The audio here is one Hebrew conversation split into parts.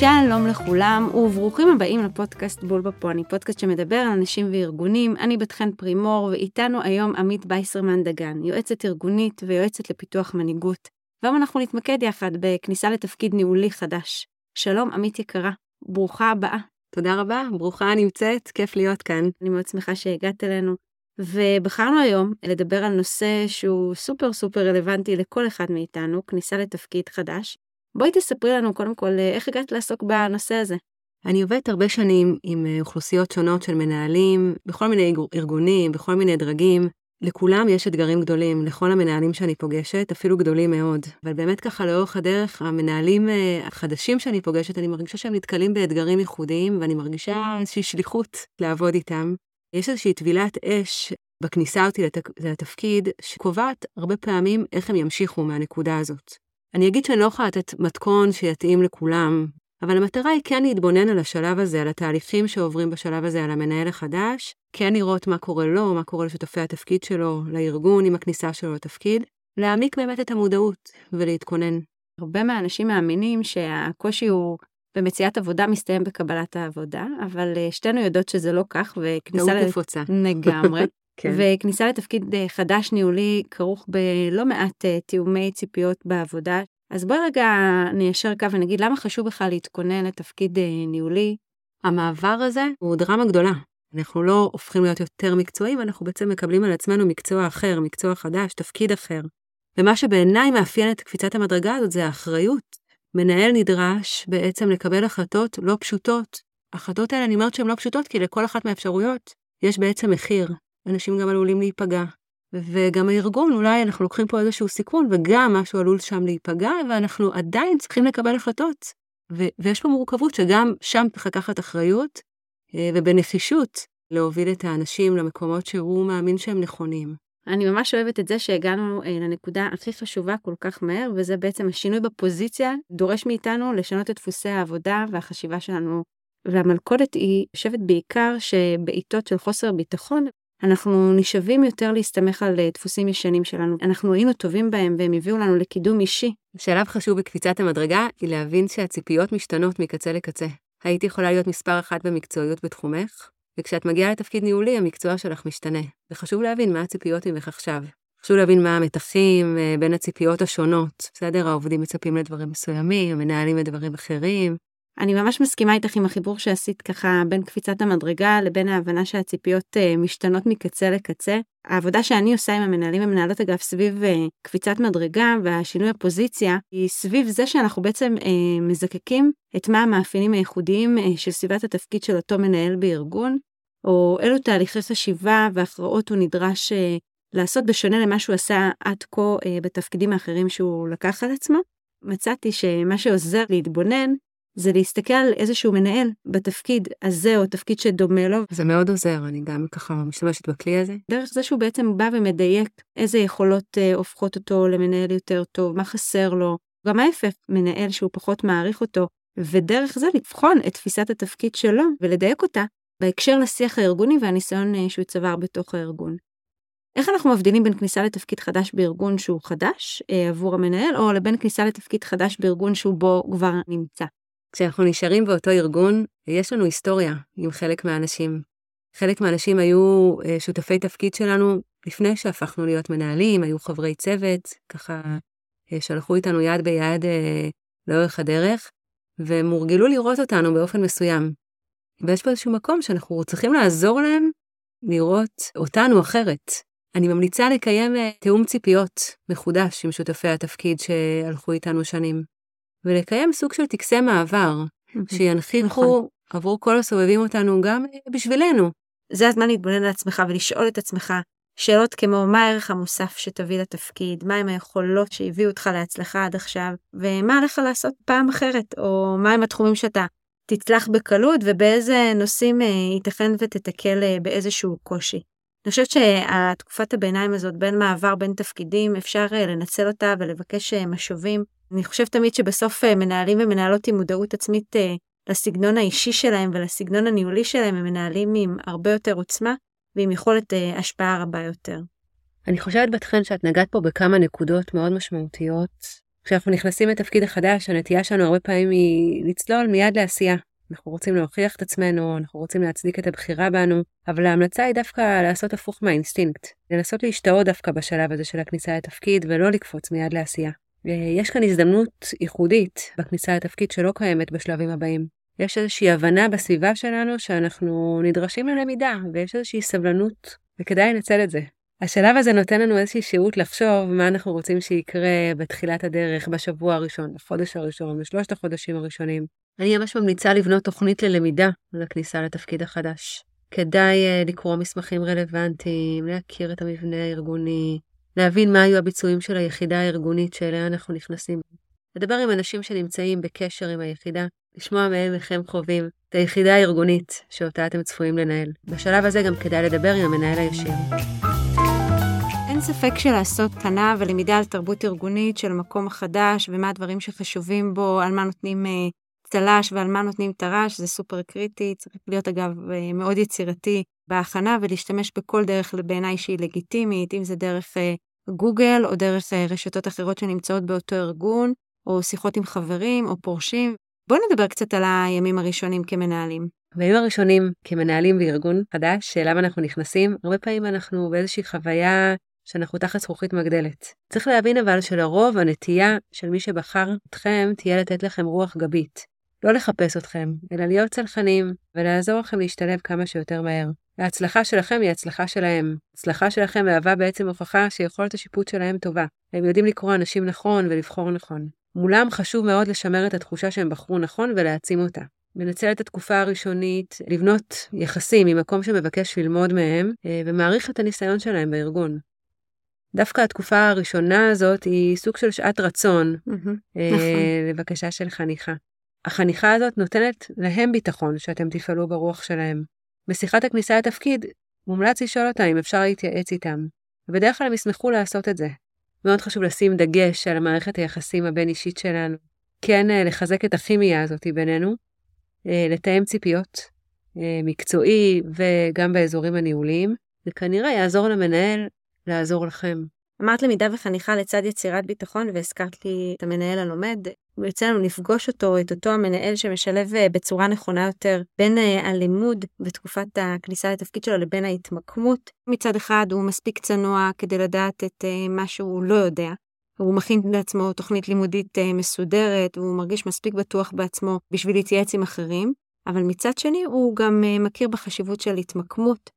שלום לכולם, וברוכים הבאים לפודקאסט בול בפוני, פודקאסט שמדבר על אנשים וארגונים. אני בת חן פרימור, ואיתנו היום עמית בייסרמן דגן, יועצת ארגונית ויועצת לפיתוח מנהיגות. והיום אנחנו נתמקד יחד בכניסה לתפקיד ניהולי חדש. שלום, עמית יקרה, ברוכה הבאה. תודה רבה, ברוכה נמצאת, כיף להיות כאן. אני מאוד שמחה שהגעת אלינו. ובחרנו היום לדבר על נושא שהוא סופר סופר רלוונטי לכל אחד מאיתנו, כניסה לתפקיד חדש. בואי תספרי לנו קודם כל איך הגעת לעסוק בנושא הזה. אני עובדת הרבה שנים עם אה, אוכלוסיות שונות של מנהלים, בכל מיני ארגונים, בכל מיני דרגים. לכולם יש אתגרים גדולים, לכל המנהלים שאני פוגשת, אפילו גדולים מאוד. אבל באמת ככה לאורך הדרך, המנהלים אה, החדשים שאני פוגשת, אני מרגישה שהם נתקלים באתגרים ייחודיים, ואני מרגישה איזושהי שליחות לעבוד איתם. יש איזושהי טבילת אש בכניסה אותי לתק... לתפקיד, שקובעת הרבה פעמים איך הם ימשיכו מהנקודה הזאת. אני אגיד שאני לא יכולה לתת מתכון שיתאים לכולם, אבל המטרה היא כן להתבונן על השלב הזה, על התהליכים שעוברים בשלב הזה, על המנהל החדש, כן לראות מה קורה לו, מה קורה לשותפי התפקיד שלו, לארגון עם הכניסה שלו לתפקיד, להעמיק באמת את המודעות ולהתכונן. הרבה מהאנשים מאמינים שהקושי הוא במציאת עבודה מסתיים בקבלת העבודה, אבל אה, שתינו יודעות שזה לא כך, וכניסה... טעות נפוצה. לגמרי. כן. וכניסה לתפקיד אה, חדש ניהולי כרוך בלא מעט uh, תיאומי ציפיות בעבודה. אז בואי רגע ניישר קו ונגיד למה חשוב בכלל להתכונן לתפקיד uh, ניהולי. המעבר הזה הוא דרמה גדולה. אנחנו לא הופכים להיות יותר מקצועיים, אנחנו בעצם מקבלים על עצמנו מקצוע אחר, מקצוע חדש, תפקיד אחר. ומה שבעיניי מאפיין את קפיצת המדרגה הזאת זה האחריות. מנהל נדרש בעצם לקבל החלטות לא פשוטות. ההחלטות האלה, אני אומרת שהן לא פשוטות, כי לכל אחת מהאפשרויות יש בעצם מחיר. אנשים גם עלולים להיפגע. וגם הארגון, אולי אנחנו לוקחים פה איזשהו סיכון, וגם משהו עלול שם להיפגע, ואנחנו עדיין צריכים לקבל החלטות. ו- ויש פה מורכבות שגם שם צריך לקחת אחריות, אה, ובנחישות להוביל את האנשים למקומות שהוא מאמין שהם נכונים. אני ממש אוהבת את זה שהגענו אה, לנקודה הכי חשובה כל כך מהר, וזה בעצם השינוי בפוזיציה דורש מאיתנו לשנות את דפוסי העבודה והחשיבה שלנו. והמלכודת היא יושבת בעיקר שבעיתות של חוסר ביטחון, אנחנו נשאבים יותר להסתמך על אה, דפוסים ישנים שלנו. אנחנו היינו טובים בהם והם הביאו לנו לקידום אישי. שלב חשוב בקפיצת המדרגה היא להבין שהציפיות משתנות מקצה לקצה. היית יכולה להיות מספר אחת במקצועיות בתחומך, וכשאת מגיעה לתפקיד ניהולי, המקצוע שלך משתנה. וחשוב להבין מה הציפיות ממך עכשיו. חשוב להבין מה המתחים אה, בין הציפיות השונות. בסדר, העובדים מצפים לדברים מסוימים, המנהלים לדברים אחרים. אני ממש מסכימה איתך עם החיבור שעשית ככה בין קפיצת המדרגה לבין ההבנה שהציפיות uh, משתנות מקצה לקצה. העבודה שאני עושה עם המנהלים ומנהלות אגב סביב uh, קפיצת מדרגה והשינוי הפוזיציה היא סביב זה שאנחנו בעצם uh, מזקקים את מה המאפיינים הייחודיים של סביבת התפקיד של אותו מנהל בארגון, או אילו תהליכי חשיבה והכרעות הוא נדרש לעשות בשונה למה שהוא עשה עד כה בתפקידים האחרים שהוא לקח על עצמו. מצאתי שמה שעוזר להתבונן זה להסתכל על איזשהו מנהל בתפקיד הזה או תפקיד שדומה לו. זה מאוד עוזר, אני גם ככה משתמשת בכלי הזה. דרך זה שהוא בעצם בא ומדייק איזה יכולות אה, הופכות אותו למנהל יותר טוב, מה חסר לו. גם ההפך, מנהל שהוא פחות מעריך אותו, ודרך זה לבחון את תפיסת התפקיד שלו ולדייק אותה בהקשר לשיח הארגוני והניסיון אה, שהוא צבר בתוך הארגון. איך אנחנו מבדילים בין כניסה לתפקיד חדש בארגון שהוא חדש אה, עבור המנהל, או לבין כניסה לתפקיד חדש בארגון שהוא בו כבר נמצא? כשאנחנו נשארים באותו ארגון, יש לנו היסטוריה עם חלק מהאנשים. חלק מהאנשים היו אה, שותפי תפקיד שלנו לפני שהפכנו להיות מנהלים, היו חברי צוות, ככה אה, שלחו איתנו יד ביד אה, לאורך הדרך, והם הורגלו לראות אותנו באופן מסוים. ויש פה איזשהו מקום שאנחנו צריכים לעזור להם לראות אותנו אחרת. אני ממליצה לקיים תיאום ציפיות מחודש עם שותפי התפקיד שהלכו איתנו שנים. ולקיים סוג של טקסי מעבר, שינחיקו נכון. עבור כל הסובבים אותנו גם בשבילנו. זה הזמן להתבונן על עצמך ולשאול את עצמך שאלות כמו מה הערך המוסף שתביא לתפקיד, מהם היכולות שהביאו אותך להצלחה עד עכשיו, ומה עליך לעשות פעם אחרת, או מהם התחומים שאתה תצלח בקלות ובאיזה נושאים אה, ייתכן ותתקל אה, באיזשהו קושי. אני חושבת שהתקופת הביניים הזאת בין מעבר בין תפקידים אפשר אה, לנצל אותה ולבקש משובים אני חושבת תמיד שבסוף אה, מנהלים ומנהלות עם מודעות עצמית אה, לסגנון האישי שלהם ולסגנון הניהולי שלהם, הם מנהלים עם הרבה יותר עוצמה ועם יכולת אה, השפעה רבה יותר. אני חושבת בתכן שאת נגעת פה בכמה נקודות מאוד משמעותיות. כשאנחנו נכנסים לתפקיד החדש, הנטייה שלנו הרבה פעמים היא לצלול מיד לעשייה. אנחנו רוצים להוכיח את עצמנו, אנחנו רוצים להצדיק את הבחירה בנו, אבל ההמלצה היא דווקא לעשות הפוך מהאינסטינקט. לנסות להשתאות דווקא בשלב הזה של הכניסה לתפקיד ולא לקפוץ מיד לעשייה. יש כאן הזדמנות ייחודית בכניסה לתפקיד שלא קיימת בשלבים הבאים. יש איזושהי הבנה בסביבה שלנו שאנחנו נדרשים ללמידה, ויש איזושהי סבלנות, וכדאי לנצל את זה. השלב הזה נותן לנו איזושהי שהות לחשוב מה אנחנו רוצים שיקרה בתחילת הדרך, בשבוע הראשון, בחודש הראשון, בשלושת החודשים הראשונים. אני ממש ממליצה לבנות תוכנית ללמידה לכניסה לתפקיד החדש. כדאי uh, לקרוא מסמכים רלוונטיים, להכיר את המבנה הארגוני, להבין מה היו הביצועים של היחידה הארגונית שאליה אנחנו נכנסים. לדבר עם אנשים שנמצאים בקשר עם היחידה, לשמוע מהם איך הם חווים את היחידה הארגונית שאותה אתם צפויים לנהל. בשלב הזה גם כדאי לדבר עם המנהל הישיר. אין ספק שלעשות תנה ולמידה על תרבות ארגונית של המקום החדש ומה הדברים שחשובים בו, על מה נותנים אה, צל"ש ועל מה נותנים טר"ש, זה סופר קריטי, צריך להיות אגב אה, מאוד יצירתי בהכנה ולהשתמש בכל דרך בעיניי שהיא לגיטימית, אם זה דרך אה, גוגל או דרך רשתות אחרות שנמצאות באותו ארגון, או שיחות עם חברים או פורשים. בואו נדבר קצת על הימים הראשונים כמנהלים. בימים הראשונים כמנהלים בארגון חדש, שאליו אנחנו נכנסים, הרבה פעמים אנחנו באיזושהי חוויה שאנחנו תחת זכוכית מגדלת. צריך להבין אבל שלרוב הנטייה של מי שבחר אתכם תהיה לתת לכם רוח גבית. לא לחפש אתכם, אלא להיות צלחנים ולעזור לכם להשתלב כמה שיותר מהר. ההצלחה שלכם היא הצלחה שלהם. הצלחה שלכם מהווה בעצם הוכחה שיכולת השיפוט שלהם טובה. הם יודעים לקרוא אנשים נכון ולבחור נכון. מולם חשוב מאוד לשמר את התחושה שהם בחרו נכון ולהעצים אותה. לנצל את התקופה הראשונית, לבנות יחסים ממקום שמבקש ללמוד מהם, אה, ומעריך את הניסיון שלהם בארגון. דווקא התקופה הראשונה הזאת היא סוג של שעת רצון mm-hmm, אה, נכון. לבקשה של חניכה. החניכה הזאת נותנת להם ביטחון שאתם תפעלו ברוח שלהם. בשיחת הכניסה לתפקיד, מומלץ לשאול אותם אם אפשר להתייעץ איתם. ובדרך כלל הם ישמחו לעשות את זה. מאוד חשוב לשים דגש על מערכת היחסים הבין-אישית שלנו. כן אה, לחזק את הכימיה הזאת בינינו, אה, לתאם ציפיות, אה, מקצועי וגם באזורים הניהוליים, וכנראה יעזור למנהל לעזור לכם. אמרת למידה וחניכה לצד יצירת ביטחון והזכרת לי את המנהל הלומד. יוצא לנו לפגוש אותו, את אותו המנהל שמשלב אה, בצורה נכונה יותר בין אה, הלימוד בתקופת הכניסה לתפקיד שלו לבין ההתמקמות. מצד אחד הוא מספיק צנוע כדי לדעת את אה, מה שהוא לא יודע. הוא מכין לעצמו תוכנית לימודית מסודרת, והוא מרגיש מספיק בטוח בעצמו בשביל להתייעץ עם אחרים, אבל מצד שני הוא גם מכיר בחשיבות של התמקמות.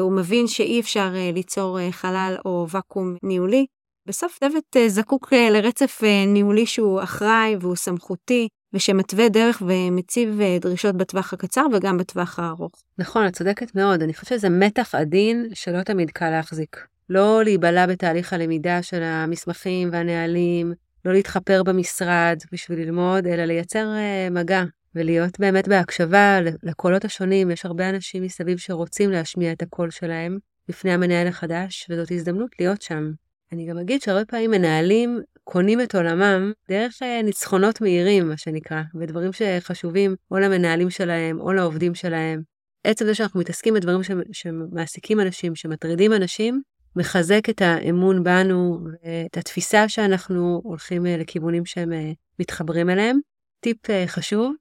הוא מבין שאי אפשר ליצור חלל או ואקום ניהולי, בסוף דבט אה, זקוק אה, לרצף אה, ניהולי שהוא אחראי והוא סמכותי, ושמתווה דרך ומציב דרישות בטווח הקצר וגם בטווח הארוך. נכון, את צודקת מאוד. אני חושבת שזה מתח עדין שלא תמיד קל להחזיק. לא להיבלע בתהליך הלמידה של המסמכים והנהלים, לא להתחפר במשרד בשביל ללמוד, אלא לייצר מגע ולהיות באמת בהקשבה לקולות השונים. יש הרבה אנשים מסביב שרוצים להשמיע את הקול שלהם בפני המנהל החדש, וזאת הזדמנות להיות שם. אני גם אגיד שהרבה פעמים מנהלים קונים את עולמם דרך אה, ניצחונות מהירים, מה שנקרא, ודברים שחשובים או למנהלים שלהם או לעובדים שלהם. עצם זה שאנחנו מתעסקים בדברים שמעסיקים אנשים, שמטרידים אנשים, מחזק את האמון בנו ואת התפיסה שאנחנו הולכים אה, לכיוונים שהם אה, מתחברים אליהם. טיפ חשוב,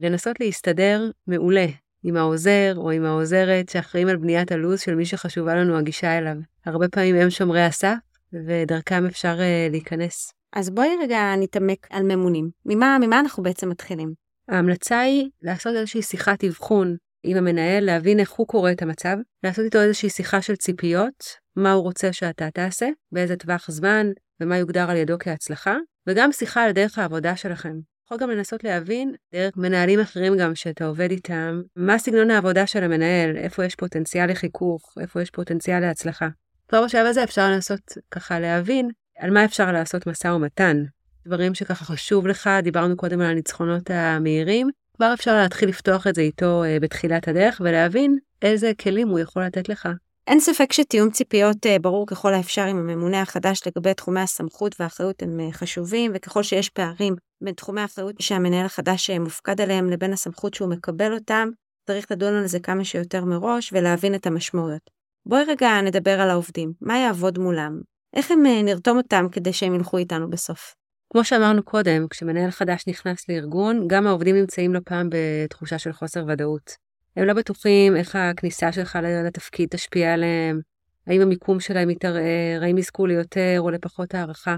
לנסות להסתדר מעולה עם העוזר או עם העוזרת שאחראים על בניית הלו"ז של מי שחשובה לנו הגישה אליו. הרבה פעמים הם שומרי הסף, ודרכם אפשר uh, להיכנס. אז בואי רגע נתעמק על ממונים. ממה, ממה אנחנו בעצם מתחילים? ההמלצה היא לעשות איזושהי שיחת אבחון עם המנהל, להבין איך הוא קורא את המצב, לעשות איתו איזושהי שיחה של ציפיות, מה הוא רוצה שאתה תעשה, באיזה טווח זמן, ומה יוגדר על ידו כהצלחה, וגם שיחה על דרך העבודה שלכם. יכול גם לנסות להבין, דרך מנהלים אחרים גם שאתה עובד איתם, מה סגנון העבודה של המנהל, איפה יש פוטנציאל לחיכוך, איפה יש פוטנציאל להצלחה. כבר בשלב הזה אפשר לנסות ככה להבין על מה אפשר לעשות משא ומתן. דברים שככה חשוב לך, דיברנו קודם על הניצחונות המהירים, כבר אפשר להתחיל לפתוח את זה איתו אה, בתחילת הדרך ולהבין איזה כלים הוא יכול לתת לך. אין ספק שתיאום ציפיות אה, ברור ככל האפשר עם הממונה החדש לגבי תחומי הסמכות והאחריות הם אה, חשובים, וככל שיש פערים בין תחומי האחריות שהמנהל החדש מופקד עליהם לבין הסמכות שהוא מקבל אותם, צריך לדון על זה כמה שיותר מראש ולהבין את המשמעויות. בואי רגע נדבר על העובדים, מה יעבוד מולם? איך הם אה, נרתום אותם כדי שהם ילכו איתנו בסוף? כמו שאמרנו קודם, כשמנהל חדש נכנס לארגון, גם העובדים נמצאים לא פעם בתחושה של חוסר ודאות. הם לא בטוחים איך הכניסה שלך לתפקיד תשפיע עליהם, האם המיקום שלהם יתערער, האם יזכו ליותר או לפחות הערכה,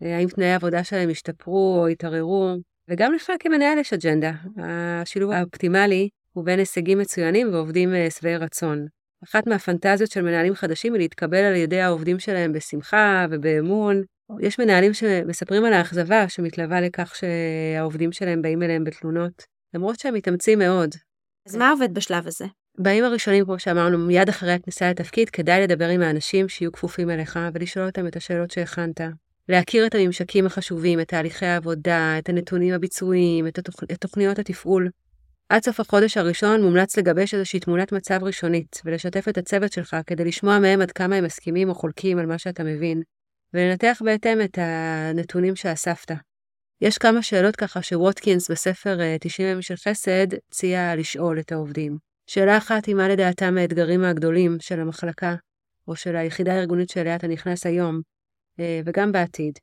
האם תנאי העבודה שלהם ישתפרו או יתערערו, וגם לך כמנהל יש אג'נדה. השילוב האופטימלי הוא בין הישגים מצוינים ועובדים אה, שבעי רצון. אחת מהפנטזיות של מנהלים חדשים היא להתקבל על ידי העובדים שלהם בשמחה ובאמון. יש מנהלים שמספרים על האכזבה שמתלווה לכך שהעובדים שלהם באים אליהם בתלונות, למרות שהם מתאמצים מאוד. אז מה עובד בשלב הזה? בימים הראשונים, כמו שאמרנו, מיד אחרי הכניסה לתפקיד, כדאי לדבר עם האנשים שיהיו כפופים אליך ולשאול אותם את השאלות שהכנת. להכיר את הממשקים החשובים, את תהליכי העבודה, את הנתונים הביצועיים, את, התוכ... את תוכניות התפעול. עד סוף החודש הראשון מומלץ לגבש איזושהי תמונת מצב ראשונית, ולשתף את הצוות שלך כדי לשמוע מהם עד כמה הם מסכימים או חולקים על מה שאתה מבין, ולנתח בהתאם את הנתונים שאספת. יש כמה שאלות ככה שווטקינס בספר 90 אה, ימים של חסד הציע לשאול את העובדים. שאלה אחת היא מה לדעתם האתגרים הגדולים של המחלקה, או של היחידה הארגונית שאליה אתה נכנס היום, אה, וגם בעתיד.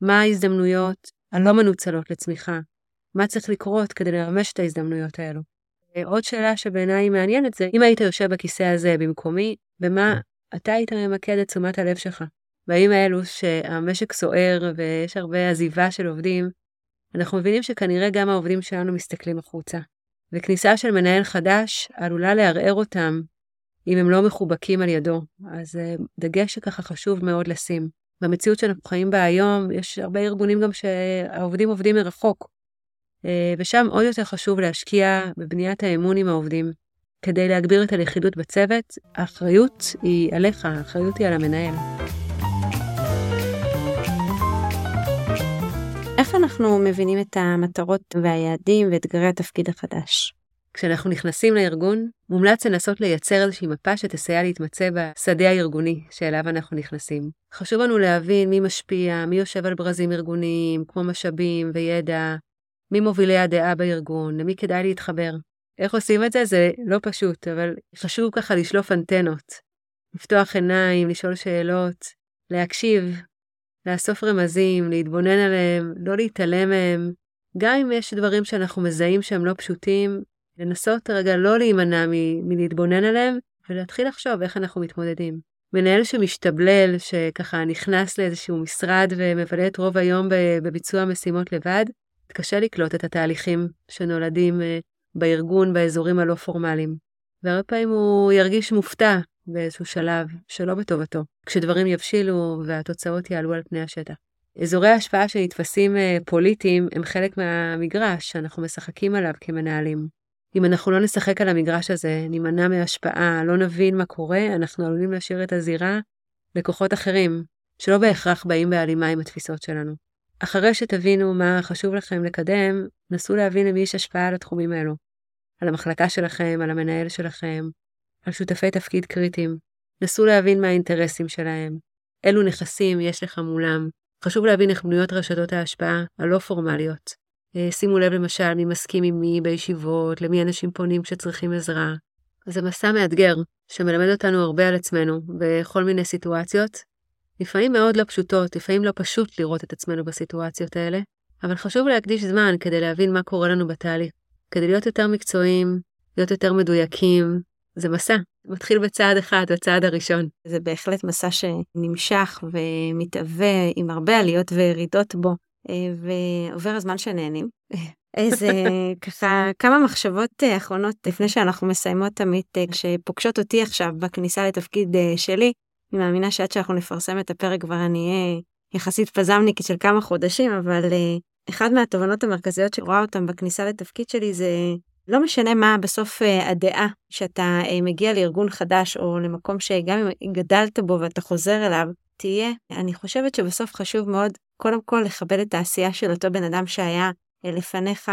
מה ההזדמנויות הלא מנוצלות לצמיחה? מה צריך לקרות כדי לממש את ההזדמנויות האלו? אה, עוד שאלה שבעיניי היא מעניינת זה, אם היית יושב בכיסא הזה במקומי, במה אתה היית ממקד את תשומת הלב שלך? בימים האלו שהמשק סוער ויש הרבה עזיבה של עובדים, אנחנו מבינים שכנראה גם העובדים שלנו מסתכלים החוצה. וכניסה של מנהל חדש עלולה לערער אותם אם הם לא מחובקים על ידו. אז אה, דגש שככה חשוב מאוד לשים. במציאות שאנחנו חיים בה היום, יש הרבה ארגונים גם שהעובדים עובדים מרחוק. אה, ושם עוד יותר חשוב להשקיע בבניית האמון עם העובדים. כדי להגביר את הלכידות בצוות, האחריות היא עליך, האחריות היא על המנהל. איך אנחנו מבינים את המטרות והיעדים ואתגרי התפקיד החדש? כשאנחנו נכנסים לארגון, מומלץ לנסות לייצר איזושהי מפה שתסייע להתמצא בשדה הארגוני שאליו אנחנו נכנסים. חשוב לנו להבין מי משפיע, מי יושב על ברזים ארגוניים, כמו משאבים וידע, מי מובילי הדעה בארגון, למי כדאי להתחבר. איך עושים את זה? זה לא פשוט, אבל חשוב ככה לשלוף אנטנות, לפתוח עיניים, לשאול שאלות, להקשיב, לאסוף רמזים, להתבונן עליהם, לא להתעלם מהם. גם אם יש דברים שאנחנו מזהים שהם לא פשוטים, לנסות רגע לא להימנע מ- מלהתבונן עליהם, ולהתחיל לחשוב איך אנחנו מתמודדים. מנהל שמשתבלל, שככה נכנס לאיזשהו משרד ומבלה את רוב היום בביצוע המשימות לבד, קשה לקלוט את התהליכים שנולדים אה, בארגון באזורים הלא פורמליים. והרבה פעמים הוא ירגיש מופתע באיזשהו שלב שלא בטובתו, כשדברים יבשילו והתוצאות יעלו על פני השטח. אזורי ההשפעה שנתפסים אה, פוליטיים הם חלק מהמגרש שאנחנו משחקים עליו כמנהלים. אם אנחנו לא נשחק על המגרש הזה, נימנע מהשפעה, לא נבין מה קורה, אנחנו עלולים להשאיר את הזירה לכוחות אחרים, שלא בהכרח באים בהלימה עם התפיסות שלנו. אחרי שתבינו מה חשוב לכם לקדם, נסו להבין למי יש השפעה על התחומים האלו. על המחלקה שלכם, על המנהל שלכם, על שותפי תפקיד קריטיים. נסו להבין מה האינטרסים שלהם, אילו נכסים יש לך מולם. חשוב להבין איך בנויות רשתות ההשפעה הלא פורמליות. אה, שימו לב למשל מי מסכים עם מי בישיבות, למי אנשים פונים כשצריכים עזרה. זה מסע מאתגר, שמלמד אותנו הרבה על עצמנו בכל מיני סיטואציות. לפעמים מאוד לא פשוטות, לפעמים לא פשוט לראות את עצמנו בסיטואציות האלה, אבל חשוב להקדיש זמן כדי להבין מה קורה לנו בתהליך. כדי להיות יותר מקצועיים, להיות יותר מדויקים, זה מסע. מתחיל בצעד אחד, בצעד הראשון. זה בהחלט מסע שנמשך ומתהווה עם הרבה עליות וירידות בו, אה, ועובר הזמן שנהנים. איזה ככה כמה מחשבות אה, אחרונות לפני שאנחנו מסיימות תמיד אה, כשפוגשות אותי עכשיו בכניסה לתפקיד שלי. אני מאמינה שעד שאנחנו נפרסם את הפרק כבר אני אהיה יחסית פזמניקית של כמה חודשים, אבל אחד מהתובנות המרכזיות שרואה אותם בכניסה לתפקיד שלי זה לא משנה מה בסוף uh, הדעה שאתה uh, מגיע לארגון חדש או למקום שגם אם גדלת בו ואתה חוזר אליו, תהיה. אני חושבת שבסוף חשוב מאוד קודם כל לכבד את העשייה של אותו בן אדם שהיה לפניך,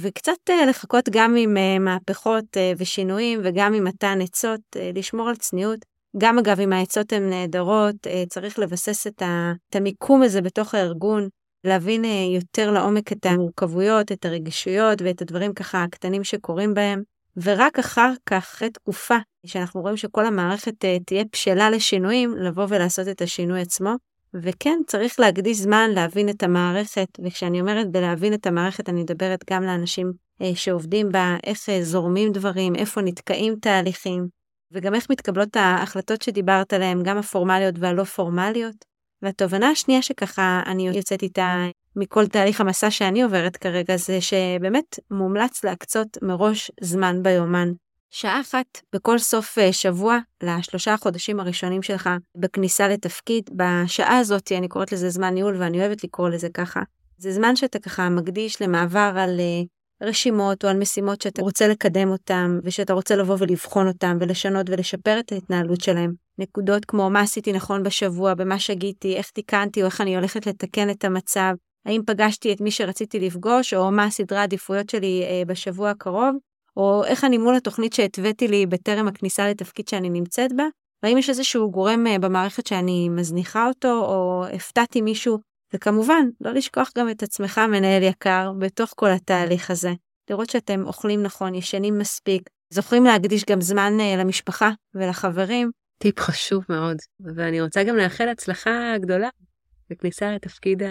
וקצת לחכות גם עם מהפכות ושינויים וגם עם מתן עצות, לשמור על צניעות. גם אגב, אם העצות הן נהדרות, uh, צריך לבסס את, ה, את המיקום הזה בתוך הארגון, להבין אה, יותר לעומק את המורכבויות, את הרגישויות ואת הדברים ככה הקטנים שקורים בהם. ורק אחר כך, אחרי תקופה שאנחנו רואים שכל המערכת אה, תהיה בשלה לשינויים, לבוא ולעשות את השינוי עצמו. וכן, צריך להקדיש זמן להבין את המערכת, וכשאני אומרת בלהבין את המערכת, אני מדברת גם לאנשים אה, שעובדים בה, איך אה, זורמים דברים, איפה נתקעים תהליכים, וגם איך מתקבלות ההחלטות שדיברת עליהן, גם הפורמליות והלא פורמליות. והתובנה השנייה שככה אני יוצאת איתה מכל תהליך המסע שאני עוברת כרגע, זה שבאמת מומלץ להקצות מראש זמן ביומן. שעה אחת בכל סוף אה, שבוע לשלושה החודשים הראשונים שלך בכניסה לתפקיד. בשעה הזאת, אני קוראת לזה זמן ניהול ואני אוהבת לקרוא לזה ככה. זה זמן שאתה ככה מקדיש למעבר על אה, רשימות או על משימות שאתה רוצה לקדם אותם ושאתה רוצה לבוא ולבחון אותם ולשנות ולשפר את ההתנהלות שלהם. נקודות כמו מה עשיתי נכון בשבוע, במה שגיתי, איך תיקנתי או איך אני הולכת לתקן את המצב, האם פגשתי את מי שרציתי לפגוש או מה הסדרי העדיפויות שלי אה, בשבוע הקרוב, או איך אני מול התוכנית שהתוויתי לי בטרם הכניסה לתפקיד שאני נמצאת בה, והאם יש איזשהו גורם אה, במערכת שאני מזניחה אותו, או הפתעתי מישהו, וכמובן, לא לשכוח גם את עצמך, מנהל יקר, בתוך כל התהליך הזה. לראות שאתם אוכלים נכון, ישנים מספיק, זוכרים להקדיש גם זמן אה, למשפחה ולחברים. טיפ חשוב מאוד, ואני רוצה גם לאחל הצלחה גדולה בכניסה לתפקיד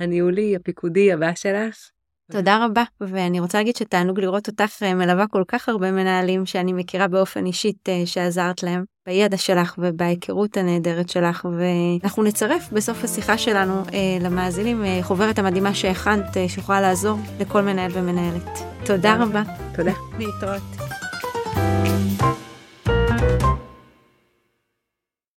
הניהולי, הפיקודי הבא שלך. תודה רבה, ואני רוצה להגיד שתענוג לראות אותך אה, מלווה כל כך הרבה מנהלים שאני מכירה באופן אישית אה, שעזרת להם, בידע שלך ובהיכרות הנהדרת שלך, ואנחנו נצרף בסוף השיחה שלנו אה, למאזינים חוברת המדהימה שהכנת, שיכולה לעזור לכל מנהל ומנהלת. תודה רבה. תודה. להתראות.